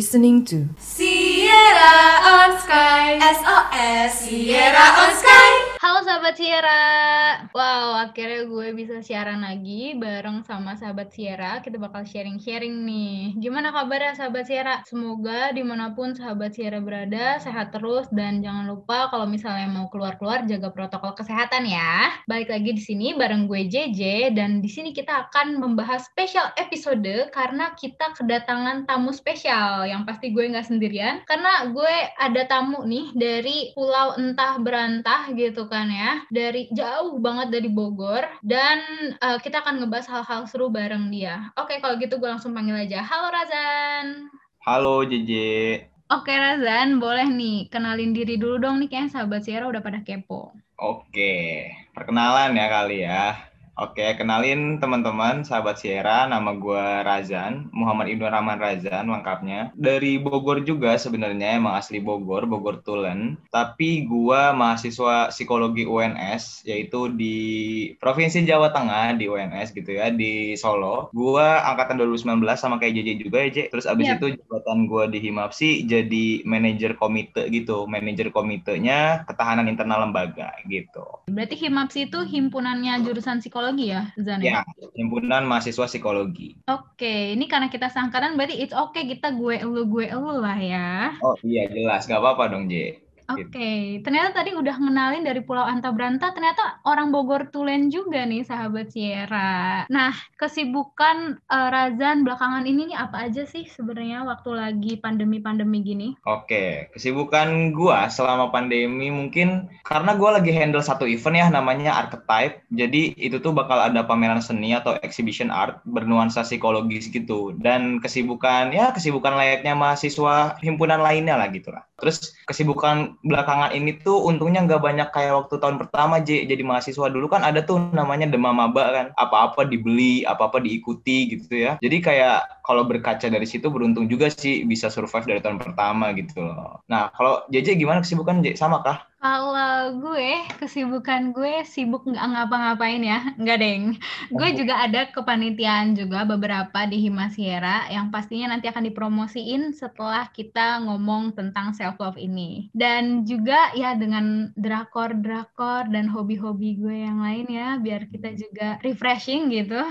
listening to. Sierra on Sky. SOS Sierra on Sky Sahabat Sierra. Wow akhirnya gue bisa siaran lagi bareng sama sahabat Sierra. Kita bakal sharing-sharing nih. Gimana kabarnya sahabat Sierra? Semoga di mana pun sahabat Sierra berada sehat terus. Dan jangan lupa kalau misalnya mau keluar-keluar jaga protokol kesehatan ya. Balik lagi di sini bareng gue JJ Dan di sini kita akan membahas special episode Karena kita kedatangan tamu spesial. Yang pasti gue nggak sendirian Karena gue ada tamu nih dari pulau entah berantah gitu kan ya dari jauh banget dari Bogor dan uh, kita akan ngebahas hal-hal seru bareng dia. Oke, kalau gitu gue langsung panggil aja. Halo Razan. Halo JJ. Oke Razan, boleh nih kenalin diri dulu dong nih kayak sahabat Sierra udah pada kepo. Oke, perkenalan ya kali ya. Oke, kenalin teman-teman, sahabat Sierra, nama gue Razan, Muhammad Ibnu Rahman Razan, lengkapnya. Dari Bogor juga sebenarnya, emang asli Bogor, Bogor Tulen. Tapi gue mahasiswa psikologi UNS, yaitu di Provinsi Jawa Tengah, di UNS gitu ya, di Solo. Gue angkatan 2019 sama kayak JJ juga ya, J. Terus abis yep. itu jabatan gue di Himapsi jadi manajer komite gitu, manajer komitenya ketahanan internal lembaga gitu. Berarti Himapsi itu himpunannya jurusan psikologi psikologi ya, Zan? Ya, himpunan mahasiswa psikologi. Oke, ini karena kita sangkaran berarti it's okay kita gue elu gue elu lah ya. Oh iya jelas, gak apa-apa dong J. Oke, okay. ternyata tadi udah ngenalin dari Pulau Anta Branta, ternyata orang Bogor Tulen juga nih sahabat Sierra. Nah, kesibukan uh, Razan belakangan ini nih apa aja sih sebenarnya waktu lagi pandemi-pandemi gini? Oke, okay. kesibukan gua selama pandemi mungkin karena gua lagi handle satu event ya namanya Archetype. Jadi itu tuh bakal ada pameran seni atau exhibition art bernuansa psikologis gitu. Dan kesibukan ya kesibukan layaknya mahasiswa himpunan lainnya lah gitu lah. Terus kesibukan belakangan ini tuh untungnya nggak banyak kayak waktu tahun pertama J. Jadi mahasiswa dulu kan ada tuh namanya demam maba kan. Apa-apa dibeli apa-apa diikuti gitu ya. Jadi kayak kalau berkaca dari situ beruntung juga sih bisa survive dari tahun pertama gitu loh. Nah kalau JJ gimana kesibukan J? Sama kah kalau gue, kesibukan gue sibuk nggak ngapa-ngapain ya, nggak deng. Gue juga ada kepanitiaan juga beberapa di Himasiera yang pastinya nanti akan dipromosiin setelah kita ngomong tentang self love ini. Dan juga ya dengan drakor-drakor dan hobi-hobi gue yang lain ya, biar kita juga refreshing gitu.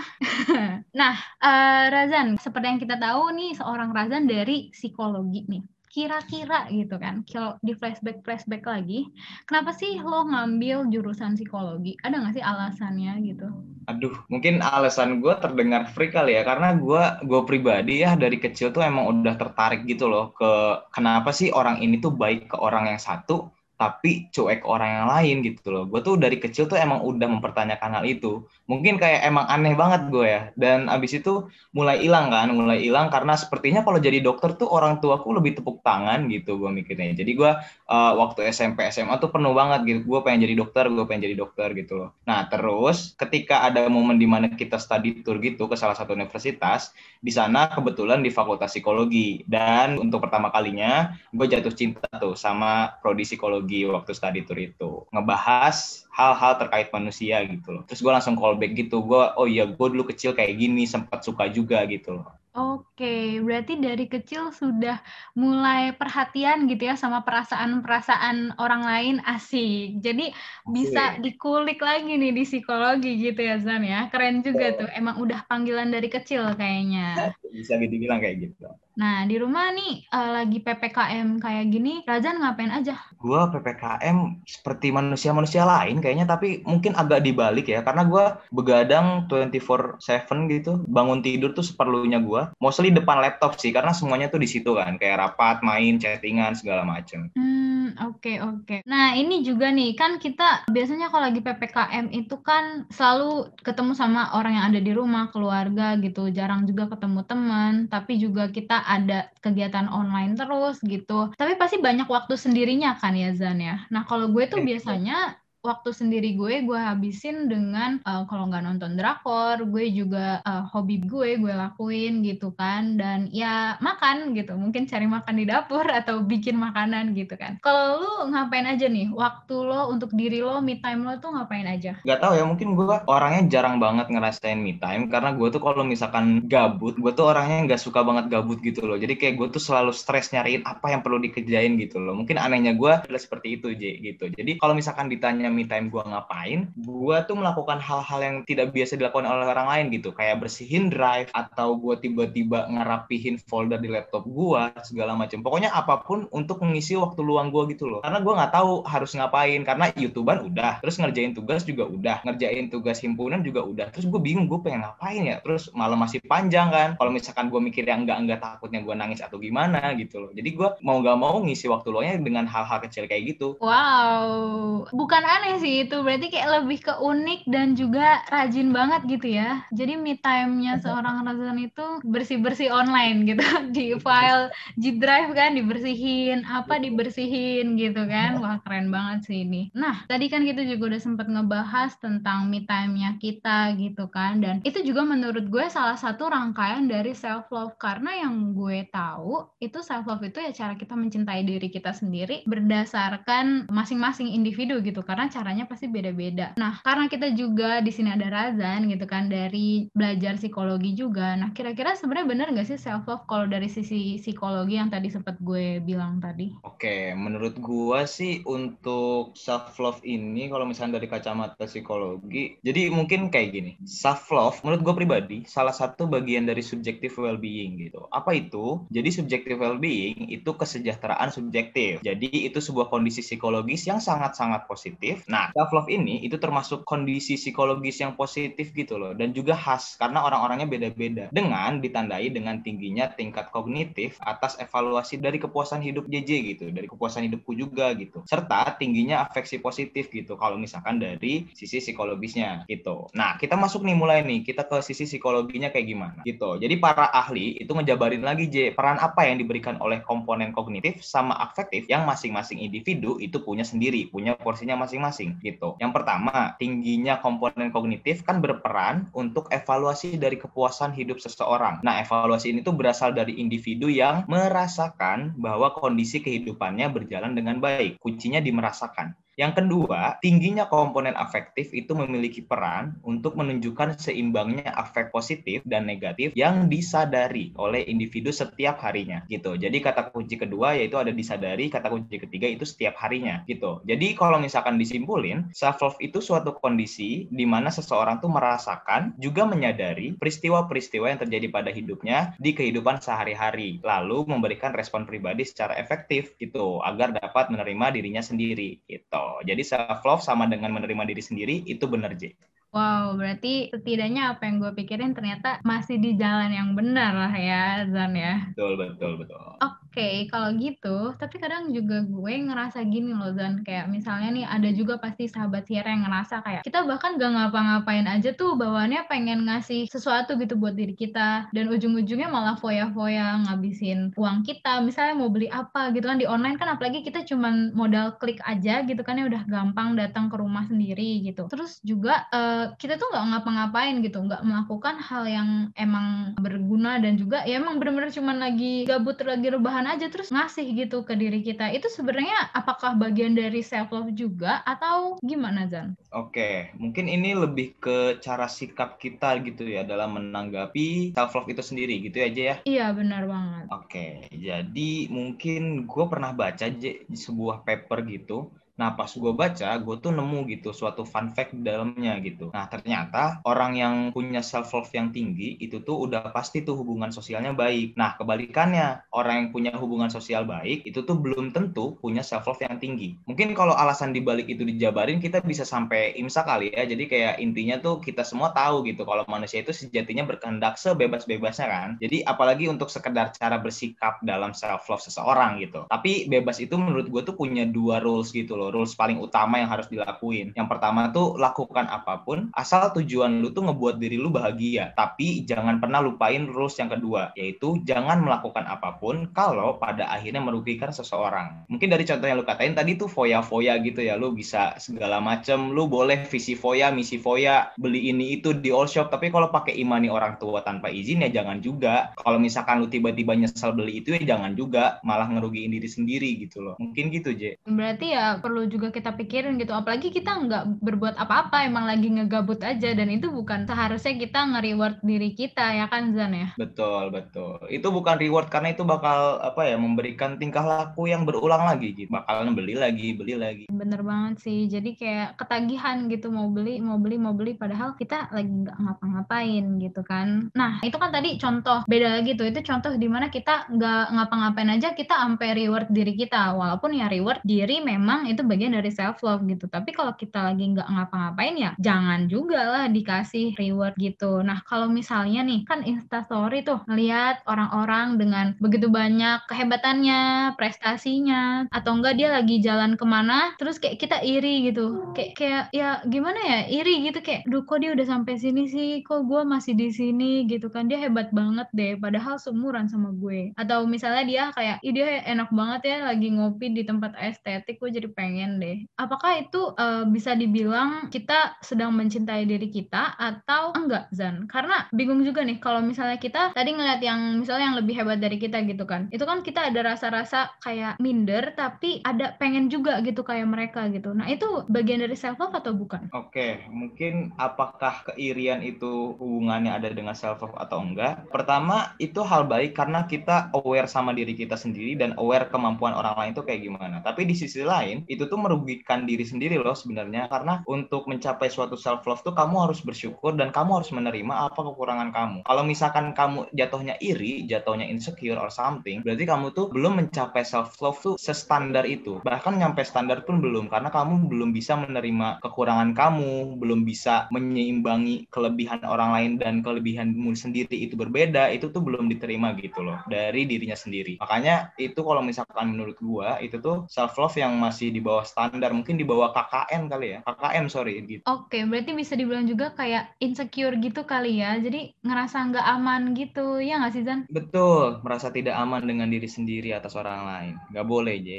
nah, uh, Razan, seperti yang kita tahu nih, seorang Razan dari psikologi nih kira-kira gitu kan. Kalau di flashback flashback lagi kenapa sih lo ngambil jurusan psikologi? Ada nggak sih alasannya gitu? Aduh mungkin alasan gue terdengar free kali ya karena gue gue pribadi ya dari kecil tuh emang udah tertarik gitu loh ke kenapa sih orang ini tuh baik ke orang yang satu tapi cuek orang yang lain gitu loh. Gue tuh dari kecil tuh emang udah mempertanyakan hal itu. Mungkin kayak emang aneh banget gue ya. Dan abis itu mulai hilang kan, mulai hilang karena sepertinya kalau jadi dokter tuh orang tuaku lebih tepuk tangan gitu gue mikirnya. Jadi gue uh, waktu SMP SMA tuh penuh banget gitu. Gue pengen jadi dokter, gue pengen jadi dokter gitu loh. Nah terus ketika ada momen di mana kita study tour gitu ke salah satu universitas, di sana kebetulan di Fakultas Psikologi. Dan untuk pertama kalinya gue jatuh cinta tuh sama prodi psikologi psikologi waktu study tour itu. Ngebahas hal-hal terkait manusia gitu loh. Terus gue langsung callback gitu. Gue oh iya gue dulu kecil kayak gini sempat suka juga gitu loh Oke, berarti dari kecil sudah mulai perhatian gitu ya sama perasaan-perasaan orang lain asik. Jadi bisa dikulik lagi nih di psikologi gitu ya Zan ya. Keren juga tuh. Emang udah panggilan dari kecil kayaknya. Bisa dibilang kayak gitu. Nah, di rumah nih uh, lagi PPKM kayak gini, Razan ngapain aja? Gua PPKM seperti manusia-manusia lain kayaknya, tapi mungkin agak dibalik ya, karena gua begadang 24/7 gitu, bangun tidur tuh seperlunya gua. Mostly depan laptop sih, karena semuanya tuh di situ kan, kayak rapat, main, chattingan segala macem. Hmm, oke okay, oke. Okay. Nah, ini juga nih, kan kita biasanya kalau lagi PPKM itu kan selalu ketemu sama orang yang ada di rumah, keluarga gitu, jarang juga ketemu teman, tapi juga kita ada kegiatan online terus gitu. Tapi pasti banyak waktu sendirinya kan ya Zan ya. Nah kalau gue tuh biasanya waktu sendiri gue gue habisin dengan uh, kalau nggak nonton drakor gue juga uh, hobi gue gue lakuin gitu kan. Dan ya makan gitu mungkin cari makan di dapur atau bikin makanan gitu kan. Kalau lu ngapain aja nih? Waktu lo untuk diri lo me time lo tuh ngapain aja? Gak tau ya mungkin gue orangnya jarang banget ngerasain me time. Karena gue tuh kalau misalkan gabut gue tuh orangnya nggak suka banget gabut gitu loh. Jadi kayak gue tuh selalu stres nyariin apa yang perlu dikerjain gitu loh. Mungkin anehnya gue adalah seperti itu J gitu. Jadi kalau misalkan ditanya me time gue ngapain gue tuh melakukan hal-hal yang tidak biasa dilakukan oleh orang lain gitu. Kayak bersihin drive atau gue tiba-tiba ngerapihin folder di laptop gue segala macam pokoknya apa pun untuk mengisi waktu luang gue gitu loh. Karena gue nggak tahu harus ngapain. Karena youtuber udah terus ngerjain tugas juga udah ngerjain tugas himpunan juga udah. Terus gue bingung gue pengen ngapain ya? Terus malam masih panjang kan. Kalau misalkan gue mikir yang enggak enggak takutnya gue nangis atau gimana gitu loh. Jadi gue mau gak mau ngisi waktu luangnya dengan hal-hal kecil kayak gitu. Wow. Bukan aneh sih itu. Berarti kayak lebih ke unik dan juga rajin banget gitu ya. Jadi me time-nya seorang Razan itu bersih-bersih online gitu. Di file G Drive kan dibersihin apa dibersihin gitu kan. Wah keren banget sih ini. Nah tadi kan kita juga udah sempat ngebahas tentang me time-nya kita gitu kan. Dan itu juga menurut gue salah satu rangkaian dari self love karena yang gue tahu itu self love itu ya cara kita mencintai diri kita sendiri berdasarkan masing-masing individu gitu. Karena caranya pasti beda-beda. Nah, karena kita juga di sini ada Razan gitu kan dari belajar psikologi juga. Nah, kira-kira sebenarnya benar nggak sih self love kalau dari sisi psikologi yang tadi sempat gue bilang tadi? Oke, menurut gue sih untuk self love ini kalau misalnya dari kacamata psikologi, jadi mungkin kayak gini. Self love menurut gue pribadi salah satu bagian dari subjective well-being gitu. Apa itu? Jadi subjective well-being itu kesejahteraan subjektif. Jadi itu sebuah kondisi psikologis yang sangat-sangat positif. Nah, self love ini itu termasuk kondisi psikologis yang positif gitu loh dan juga khas karena orang-orangnya beda-beda. Dengan ditandai dengan tingginya tingkat kognitif atas evaluasi dari kepuasan hidup JJ gitu, dari kepuasan hidupku juga gitu. Serta tingginya afeksi positif gitu kalau misalkan dari sisi psikologisnya gitu. Nah, kita masuk nih mulai nih, kita ke sisi psikologinya kayak gimana gitu. Jadi para ahli itu ngejabarin lagi J, peran apa yang diberikan oleh komponen kognitif sama afektif yang masing-masing individu itu punya sendiri, punya porsinya masing-masing gitu. Yang pertama, tingginya komponen kognitif kan berperan untuk evaluasi dari kepuasan hidup seseorang. Nah, evaluasi ini tuh berasal dari individu yang merasakan bahwa kondisi kehidupannya berjalan dengan baik. Kuncinya di merasakan. Yang kedua, tingginya komponen afektif itu memiliki peran untuk menunjukkan seimbangnya afek positif dan negatif yang disadari oleh individu setiap harinya gitu. Jadi kata kunci kedua yaitu ada disadari, kata kunci ketiga itu setiap harinya gitu. Jadi kalau misalkan disimpulin, self love itu suatu kondisi di mana seseorang tuh merasakan juga menyadari peristiwa-peristiwa yang terjadi pada hidupnya di kehidupan sehari-hari, lalu memberikan respon pribadi secara efektif gitu agar dapat menerima dirinya sendiri gitu. Jadi self love sama dengan menerima diri sendiri itu benar J. Wow, berarti setidaknya apa yang gue pikirin ternyata masih di jalan yang benar lah ya, Zan ya. Betul, betul, betul. Oke, okay, kalau gitu, tapi kadang juga gue ngerasa gini loh, Zan. Kayak misalnya nih, ada juga pasti sahabat Sierra yang ngerasa kayak, kita bahkan gak ngapa-ngapain aja tuh, bawaannya pengen ngasih sesuatu gitu buat diri kita. Dan ujung-ujungnya malah foya-foya ngabisin uang kita. Misalnya mau beli apa gitu kan, di online kan apalagi kita cuman modal klik aja gitu kan, ya udah gampang datang ke rumah sendiri gitu. Terus juga, uh, kita tuh nggak ngapa-ngapain gitu, nggak melakukan hal yang emang berguna dan juga ya emang bener-bener cuman lagi gabut lagi rebahan aja terus ngasih gitu ke diri kita. Itu sebenarnya apakah bagian dari self love juga atau gimana Zan? Oke, mungkin ini lebih ke cara sikap kita gitu ya dalam menanggapi self love itu sendiri gitu aja ya. Iya benar banget. Oke, jadi mungkin gue pernah baca di sebuah paper gitu Nah, pas gue baca, gue tuh nemu gitu suatu fun fact di dalamnya gitu. Nah, ternyata orang yang punya self love yang tinggi itu tuh udah pasti tuh hubungan sosialnya baik. Nah, kebalikannya, orang yang punya hubungan sosial baik itu tuh belum tentu punya self love yang tinggi. Mungkin kalau alasan dibalik itu dijabarin kita bisa sampai imsak kali ya. Jadi kayak intinya tuh kita semua tahu gitu kalau manusia itu sejatinya berkehendak sebebas-bebasnya kan. Jadi apalagi untuk sekedar cara bersikap dalam self love seseorang gitu. Tapi bebas itu menurut gue tuh punya dua rules gitu loh Rules paling utama yang harus dilakuin. Yang pertama tuh lakukan apa pun asal tujuan lu tuh ngebuat diri lu bahagia. Tapi jangan pernah lupain rules yang kedua, yaitu jangan melakukan apa pun kalau pada akhirnya merugikan seseorang. Mungkin dari contoh yang lu katain tadi tuh foya-foya gitu ya, lu bisa segala macem, lu boleh visi foya, misi foya, beli ini itu di all shop, tapi kalau pakai imani orang tua tanpa izin ya jangan juga. Kalau misalkan lu tiba-tiba nyesal beli itu ya jangan juga, malah ngerugiin diri sendiri gitu loh. Mungkin gitu, J. Berarti ya perlu juga kita pikirin gitu. Apalagi kita nggak berbuat apa-apa, emang lagi ngegabut aja. Dan itu bukan seharusnya kita nge-reward diri kita ya kan Zan ya? Betul, betul. Itu bukan reward karena itu bakal apa ya memberikan tingkah laku yang berulang lagi gitu. Bakalan beli lagi, beli lagi. Bener banget sih. Jadi kayak ketagihan gitu mau beli, mau beli, mau beli. Padahal kita lagi nggak ngapa-ngapain gitu kan. Nah itu kan tadi contoh beda lagi tuh. Itu contoh di mana kita nggak ngapa-ngapain aja kita sampai reward diri kita. Walaupun ya reward diri memang itu bagian dari self love gitu. Tapi kalau kita lagi nggak ngapa-ngapain ya jangan juga lah dikasih reward gitu. Nah kalau misalnya nih kan instastory tuh ngeliat orang-orang dengan begitu banyak kehebatannya, prestasinya, atau enggak dia lagi jalan ke mana, terus kayak kita iri gitu. Kayak kayak ya gimana ya iri gitu kayak, duh kok dia udah sampai sini sih, kok gue masih di sini gitu kan dia hebat banget deh. Padahal seumuran sama gue. Atau misalnya dia kayak, dia enak banget ya lagi ngopi di tempat estetik, gue jadi pengen deh. Apakah itu uh, bisa dibilang kita sedang mencintai diri kita atau enggak Zan? Karena bingung juga nih kalau misalnya kita tadi ngeliat yang misalnya yang lebih hebat dari kita gitu kan. Itu kan kita ada rasa-rasa kayak minder tapi ada pengen juga gitu kayak mereka gitu. Nah, itu bagian dari self love atau bukan? Oke, mungkin apakah keirian itu hubungannya ada dengan self love atau enggak? Pertama, itu hal baik karena kita aware sama diri kita sendiri dan aware kemampuan orang lain itu kayak gimana. Tapi di sisi lain, itu tuh merugikan diri sendiri loh sebenarnya karena untuk mencapai suatu self love tuh kamu harus bersyukur dan kamu harus menerima apa kekurangan kamu. Kalau misalkan kamu jatuhnya iri, jatuhnya insecure or something, berarti kamu tuh belum mencapai self love tuh sestandar itu. Bahkan nyampe standar pun belum karena kamu belum bisa menerima kekurangan kamu, belum bisa menyeimbangi kelebihan orang lain dan kelebihanmu sendiri itu berbeda, itu tuh belum diterima gitu loh dari dirinya sendiri. Makanya itu kalau misalkan menurut gua itu tuh self love yang masih di bawah standar, mungkin di bawah KKN kali ya. KKM sorry gitu. Oke, berarti bisa dibilang juga kayak insecure gitu kali ya. Jadi ngerasa nggak aman gitu, ya nggak sih Zan? Betul, merasa tidak aman dengan diri sendiri atas orang lain. Nggak boleh, J.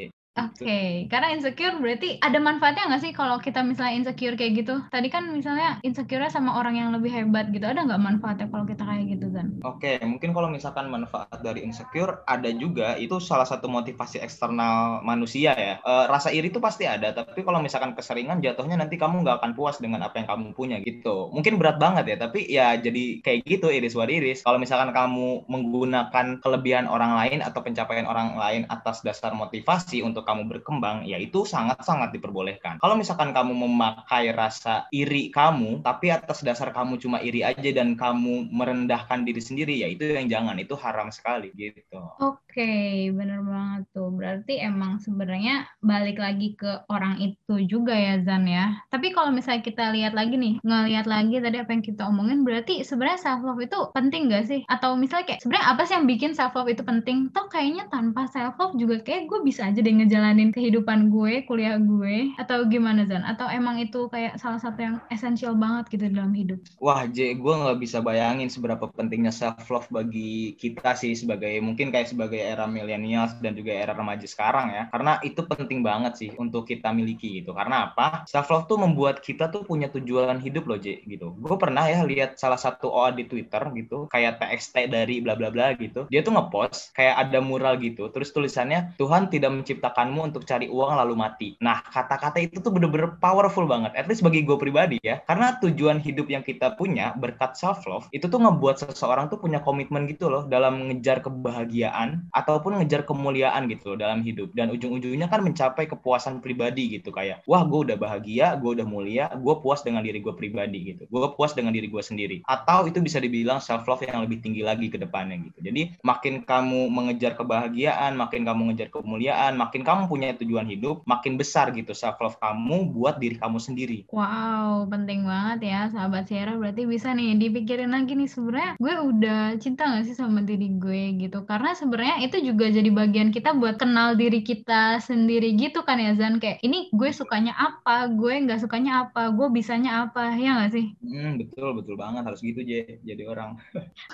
Oke, okay. karena insecure berarti ada manfaatnya nggak sih kalau kita misalnya insecure kayak gitu? Tadi kan misalnya insecure sama orang yang lebih hebat gitu, ada nggak manfaatnya kalau kita kayak gitu kan? Oke, okay, mungkin kalau misalkan manfaat dari insecure ada juga, itu salah satu motivasi eksternal manusia ya. E, rasa iri itu pasti ada, tapi kalau misalkan keseringan jatuhnya nanti kamu nggak akan puas dengan apa yang kamu punya gitu. Mungkin berat banget ya, tapi ya jadi kayak gitu iris what iris. Kalau misalkan kamu menggunakan kelebihan orang lain atau pencapaian orang lain atas dasar motivasi untuk kamu berkembang, ya itu sangat-sangat diperbolehkan. Kalau misalkan kamu memakai rasa iri kamu, tapi atas dasar kamu cuma iri aja dan kamu merendahkan diri sendiri, ya itu yang jangan, itu haram sekali gitu. Oke, okay, bener banget tuh. Berarti emang sebenarnya balik lagi ke orang itu juga ya Zan ya. Tapi kalau misalnya kita lihat lagi nih, ngelihat lagi tadi apa yang kita omongin, berarti sebenarnya self love itu penting gak sih? Atau misalnya kayak sebenarnya apa sih yang bikin self love itu penting? Toh kayaknya tanpa self love juga kayak gue bisa aja deh ngejalanin kehidupan gue, kuliah gue, atau gimana Zan? Atau emang itu kayak salah satu yang esensial banget gitu dalam hidup? Wah, J, gue nggak bisa bayangin seberapa pentingnya self love bagi kita sih sebagai mungkin kayak sebagai era milenial dan juga era remaja sekarang ya. Karena itu penting banget sih untuk kita miliki gitu. Karena apa? Self love tuh membuat kita tuh punya tujuan hidup loh, J, gitu. Gue pernah ya lihat salah satu OA di Twitter gitu, kayak TXT dari bla bla bla gitu. Dia tuh ngepost kayak ada mural gitu, terus tulisannya Tuhan tidak menciptakanmu untuk cari uang lalu mati. Nah, kata-kata itu tuh bener-bener powerful banget. At least bagi gue pribadi ya. Karena tujuan hidup yang kita punya berkat self love itu tuh ngebuat seseorang tuh punya komitmen gitu loh dalam mengejar kebahagiaan ataupun ngejar kemuliaan gitu loh dalam hidup. Dan ujung-ujungnya kan mencapai kepuasan pribadi gitu kayak, wah gue udah bahagia, gue udah mulia, gue puas dengan diri gue pribadi gitu. Gue puas dengan diri gue sendiri. Atau itu bisa dibilang self love yang lebih tinggi lagi ke depannya gitu. Jadi makin kamu mengejar kebahagiaan, makin kamu mengejar kemuliaan, makin kamu punya tujuan hidup, makin besar gitu self love kamu buat diri kamu sendiri. Wow, penting banget ya sahabat Sierra. Berarti bisa nih dipikirin lagi nih sebenarnya gue udah cinta gak sih sama diri gue gitu. Karena sebenarnya itu juga jadi bagian kita buat kenal diri kita sendiri gitu kan ya Zan. Kayak ini gue sukanya apa, gue nggak sukanya apa, gue bisanya apa, ya gak sih? Hmm, betul, betul banget. Harus gitu, Je. Jadi orang.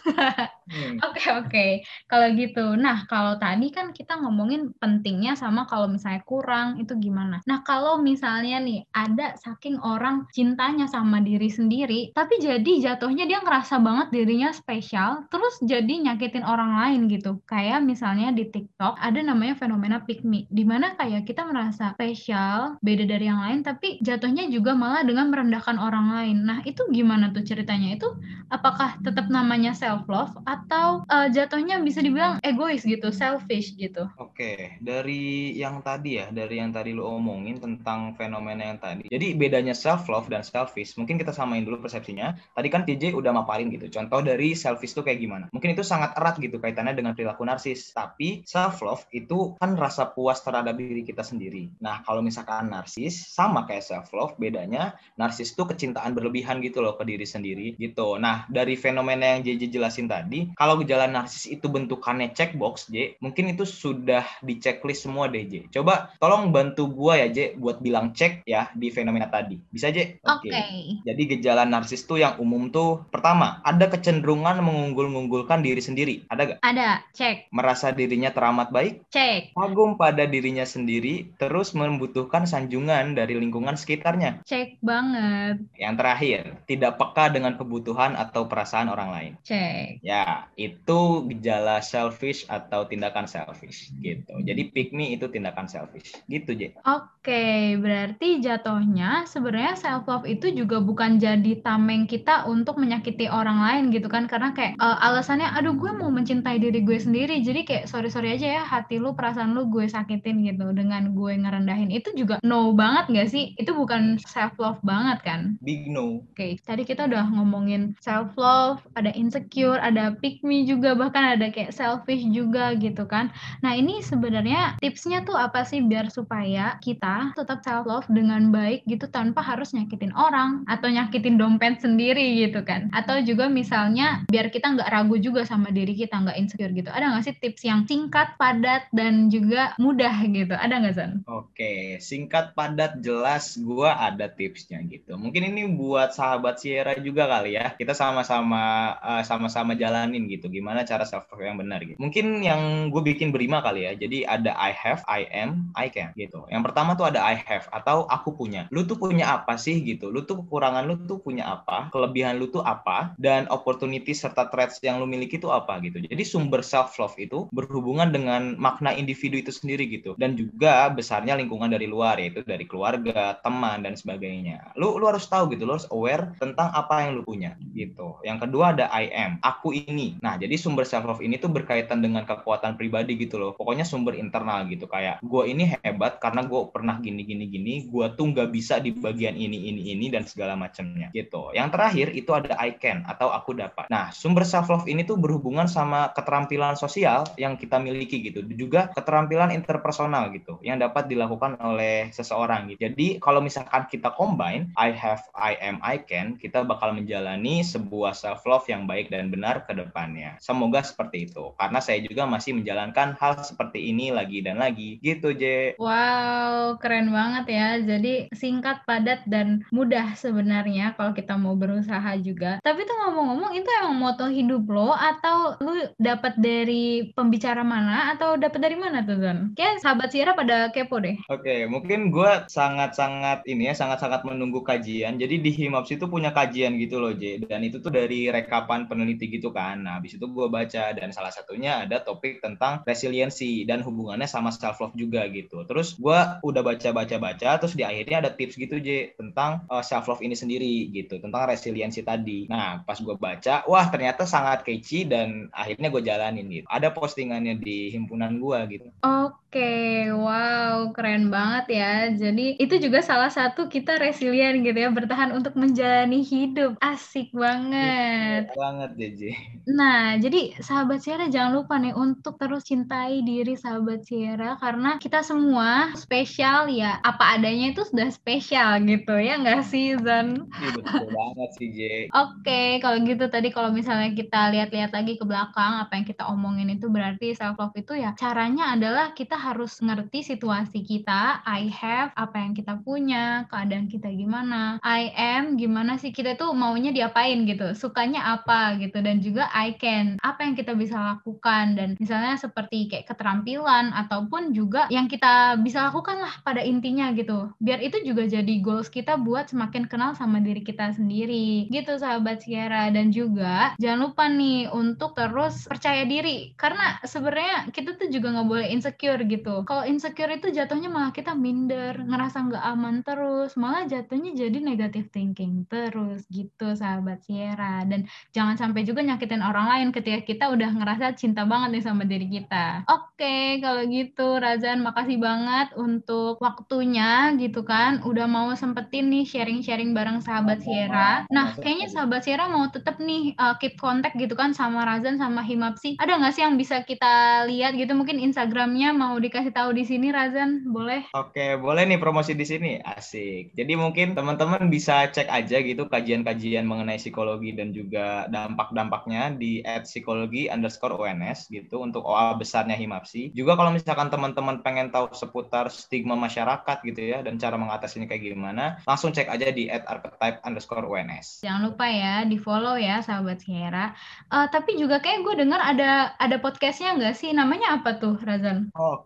Oke, oke. Kalau gitu. Nah, kalau tadi kan kita ngomongin pentingnya sama kalau misalnya kurang, itu gimana? Nah, kalau misalnya nih, ada saking orang cintanya sama diri sendiri, tapi jadi jatuhnya dia ngerasa banget dirinya spesial, terus jadi nyakitin orang lain gitu. Kayak misalnya di TikTok, ada namanya fenomena pick me, di mana kayak kita merasa spesial, beda dari yang lain, tapi jatuhnya juga malah dengan merendahkan orang lain. Nah, itu gimana tuh ceritanya? Itu apakah tetap namanya self-love, atau uh, jatuhnya bisa dibilang egois gitu, selfish gitu. Oke, dari yang tadi ya, dari yang tadi lu omongin tentang fenomena yang tadi. Jadi bedanya self love dan selfish, mungkin kita samain dulu persepsinya. Tadi kan TJ udah maparin gitu. Contoh dari selfish itu kayak gimana? Mungkin itu sangat erat gitu kaitannya dengan perilaku narsis. Tapi self love itu kan rasa puas terhadap diri kita sendiri. Nah, kalau misalkan narsis sama kayak self love, bedanya narsis itu kecintaan berlebihan gitu loh ke diri sendiri gitu. Nah, dari fenomena yang JJ jelasin tadi, kalau gejala narsis itu bentukannya checkbox, J, mungkin itu sudah di checklist semua deh, J. Coba tolong bantu gua ya, J, buat bilang cek ya di fenomena tadi. Bisa, J? Oke. Okay. Okay. Jadi gejala narsis tuh yang umum tuh pertama, ada kecenderungan mengunggul-unggulkan diri sendiri. Ada gak? Ada, cek. Merasa dirinya teramat baik? Cek. Kagum pada dirinya sendiri, terus membutuhkan sanjungan dari lingkungan sekitarnya. Cek banget. Yang terakhir, tidak peka dengan kebutuhan atau perasaan orang lain. Cek. Ya, itu gejala selfish atau tindakan selfish gitu. Jadi pick me itu tindakan selfish. Gitu, Je. Oke, berarti jatuhnya sebenarnya self love itu juga bukan jadi tameng kita untuk menyakiti orang lain gitu kan karena kayak uh, alasannya aduh gue mau mencintai diri gue sendiri. Jadi kayak sorry-sorry aja ya hati lu perasaan lu gue sakitin gitu dengan gue ngerendahin. Itu juga no banget gak sih? Itu bukan self love banget kan? Big no. Oke, tadi kita udah ngomongin self love, ada insecure, ada pick me juga bahkan ada kayak selfish juga gitu kan. Nah ini sebenarnya tipsnya tuh apa sih biar supaya kita tetap self love dengan baik gitu tanpa harus nyakitin orang atau nyakitin dompet sendiri gitu kan. Atau juga misalnya biar kita nggak ragu juga sama diri kita nggak insecure gitu. Ada nggak sih tips yang singkat, padat dan juga mudah gitu? Ada nggak San? Oke, singkat, padat, jelas. Gua ada tipsnya gitu. Mungkin ini buat sahabat Sierra juga kali ya. Kita sama-sama uh, sama-sama jalanin gitu gimana cara self love yang benar gitu mungkin yang gue bikin berima kali ya jadi ada I have am I can gitu. Yang pertama tuh ada I have atau aku punya. Lu tuh punya apa sih gitu? Lu tuh kekurangan lu tuh punya apa kelebihan lu tuh apa dan opportunity serta traits yang lu miliki tuh apa gitu. Jadi sumber self love itu berhubungan dengan makna individu itu sendiri gitu. Dan juga besarnya lingkungan dari luar yaitu dari keluarga teman dan sebagainya. Lu lu harus tahu gitu. Lu harus aware tentang apa yang lu punya gitu. Yang kedua ada I am aku ini. Nah jadi sumber self love ini tuh berkaitan dengan kekuatan pribadi gitu loh. Pokoknya sumber internal gitu kayak gue ini hebat karena gue pernah gini gini gini gue tuh nggak bisa di bagian ini ini ini dan segala macamnya gitu. Yang terakhir itu ada I can atau aku dapat. Nah sumber self love ini tuh berhubungan sama keterampilan sosial yang kita miliki gitu juga keterampilan interpersonal gitu yang dapat dilakukan oleh seseorang gitu. Jadi kalau misalkan kita combine I have I am I can kita bakal menjalani sebuah self love yang baik dan benar ke depannya. Semoga seperti itu karena saya juga masih menjalankan hal seperti ini lagi dan lagi gitu J. Wow keren banget ya jadi singkat padat dan mudah sebenarnya kalau kita mau berusaha juga tapi tuh ngomong-ngomong itu emang moto hidup lo atau lu dapat dari pembicara mana atau dapat dari mana tuh Zon? Kayak sahabat Sierra pada kepo deh. Oke okay, mungkin gue sangat-sangat ini ya sangat-sangat menunggu kajian jadi di Himaps itu punya kajian gitu loh J dan itu tuh dari rekapan peneliti gitu kan nah habis itu gue baca dan salah satunya ada topik tentang resiliensi dan hubungannya sama self love juga gitu. Terus gue udah baca-baca-baca, terus di akhirnya ada tips gitu J tentang uh, self love ini sendiri gitu, tentang resiliensi tadi. Nah pas gue baca, wah ternyata sangat catchy dan akhirnya gue jalanin gitu. Ada postingannya di himpunan gue gitu. Oke Oke, wow, keren banget ya. Jadi itu juga salah satu kita resilient gitu ya, bertahan untuk menjalani hidup. Asik banget. Iya banget, JJ. Nah, jadi sahabat Sierra jangan lupa nih untuk terus cintai diri sahabat Sierra karena kita semua spesial ya. Apa adanya itu sudah spesial gitu ya nggak sih, Zan? Iya betul banget sih, J. Oke, kalau gitu tadi kalau misalnya kita lihat-lihat lagi ke belakang apa yang kita omongin itu berarti self love itu ya caranya adalah kita harus ngerti situasi kita, I have, apa yang kita punya, keadaan kita gimana, I am, gimana sih kita tuh maunya diapain gitu, sukanya apa gitu, dan juga I can, apa yang kita bisa lakukan, dan misalnya seperti kayak keterampilan, ataupun juga yang kita bisa lakukan lah pada intinya gitu, biar itu juga jadi goals kita buat semakin kenal sama diri kita sendiri, gitu sahabat Sierra, dan juga jangan lupa nih untuk terus percaya diri, karena sebenarnya kita tuh juga nggak boleh insecure gitu, kalau insecure itu jatuhnya malah kita minder, ngerasa nggak aman terus, malah jatuhnya jadi negative thinking terus gitu sahabat Sierra. Dan jangan sampai juga nyakitin orang lain ketika kita udah ngerasa cinta banget nih sama diri kita. Oke, kalau gitu Razan makasih banget untuk waktunya gitu kan, udah mau sempetin nih sharing-sharing bareng sahabat Sierra. Nah, kayaknya sahabat Sierra mau tetap nih uh, keep kontak gitu kan sama Razan sama Himapsi. Ada nggak sih yang bisa kita lihat gitu mungkin Instagramnya mau dikasih tahu di sini Razan, boleh? Oke, boleh nih promosi di sini. Asik. Jadi mungkin teman-teman bisa cek aja gitu kajian-kajian mengenai psikologi dan juga dampak-dampaknya di psikologi underscore UNS gitu untuk OA besarnya Himapsi. Juga kalau misalkan teman-teman pengen tahu seputar stigma masyarakat gitu ya dan cara mengatasinya kayak gimana, langsung cek aja di archetype underscore UNS. Jangan lupa ya di follow ya sahabat Sierra. Uh, tapi juga kayak gue dengar ada ada podcastnya nggak sih? Namanya apa tuh Razan? Oke,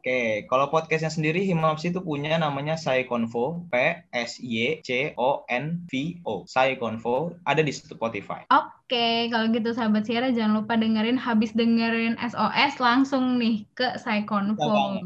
kalau podcastnya sendiri Himapsi itu punya namanya Saikonvo, P S Y C O N V O. Saikonvo ada di Spotify. Oke, kalau gitu sahabat Sierra jangan lupa dengerin habis dengerin SOS langsung nih ke Saikonvo.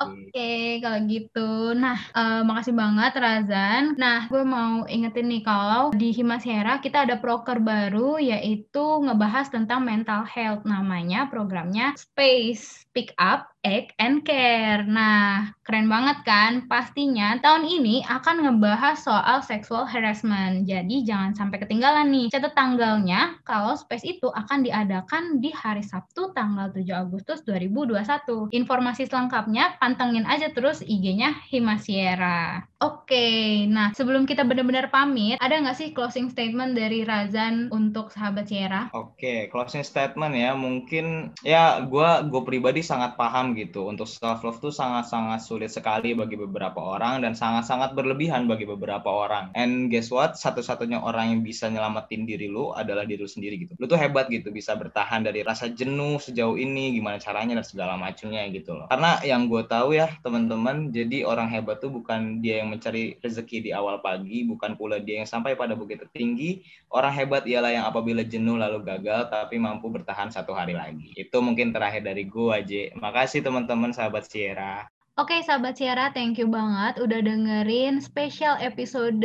Oke, kalau gitu. Nah, uh, makasih banget Razan. Nah, gue mau ingetin nih kalau di Himasera kita ada proker baru yaitu ngebahas tentang mental health. Namanya programnya Space Pick Up Egg and Care. Nah, keren banget kan? Pastinya tahun ini akan ngebahas soal sexual harassment. Jadi jangan sampai ketinggalan nih. Catat tanggalnya kalau Space itu akan diadakan di hari Sabtu tanggal 7 Agustus 2021. Informasi selengkapnya pantengin aja terus IG-nya Himasiera. Oke, nah sebelum kita benar-benar pamit, ada nggak sih closing statement dari Razan untuk sahabat Sierra? Oke, closing statement ya, mungkin ya gue gue pribadi sangat paham gitu. Untuk self love tuh sangat-sangat sulit sekali bagi beberapa orang dan sangat-sangat berlebihan bagi beberapa orang. And guess what? Satu-satunya orang yang bisa nyelamatin diri lu adalah diri lu sendiri gitu. Lu tuh hebat gitu, bisa bertahan dari rasa jenuh sejauh ini, gimana caranya dan segala macamnya gitu loh. Karena yang gue tahu ya teman-teman, jadi orang hebat tuh bukan dia yang mencari rezeki di awal pagi, bukan pula dia yang sampai pada bukit tertinggi. Orang hebat ialah yang apabila jenuh lalu gagal, tapi mampu bertahan satu hari lagi. Itu mungkin terakhir dari gue aja. Makasih teman-teman sahabat Sierra. Oke sahabat Sierra, thank you banget udah dengerin spesial episode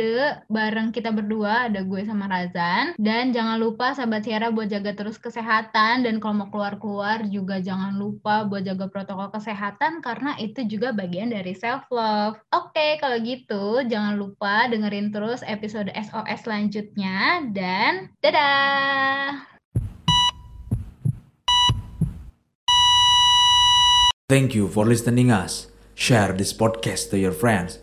bareng kita berdua, ada gue sama Razan. Dan jangan lupa sahabat Sierra buat jaga terus kesehatan dan kalau mau keluar-keluar juga jangan lupa buat jaga protokol kesehatan karena itu juga bagian dari self love. Oke, kalau gitu jangan lupa dengerin terus episode SOS selanjutnya dan dadah. Thank you for listening us. Share this podcast to your friends.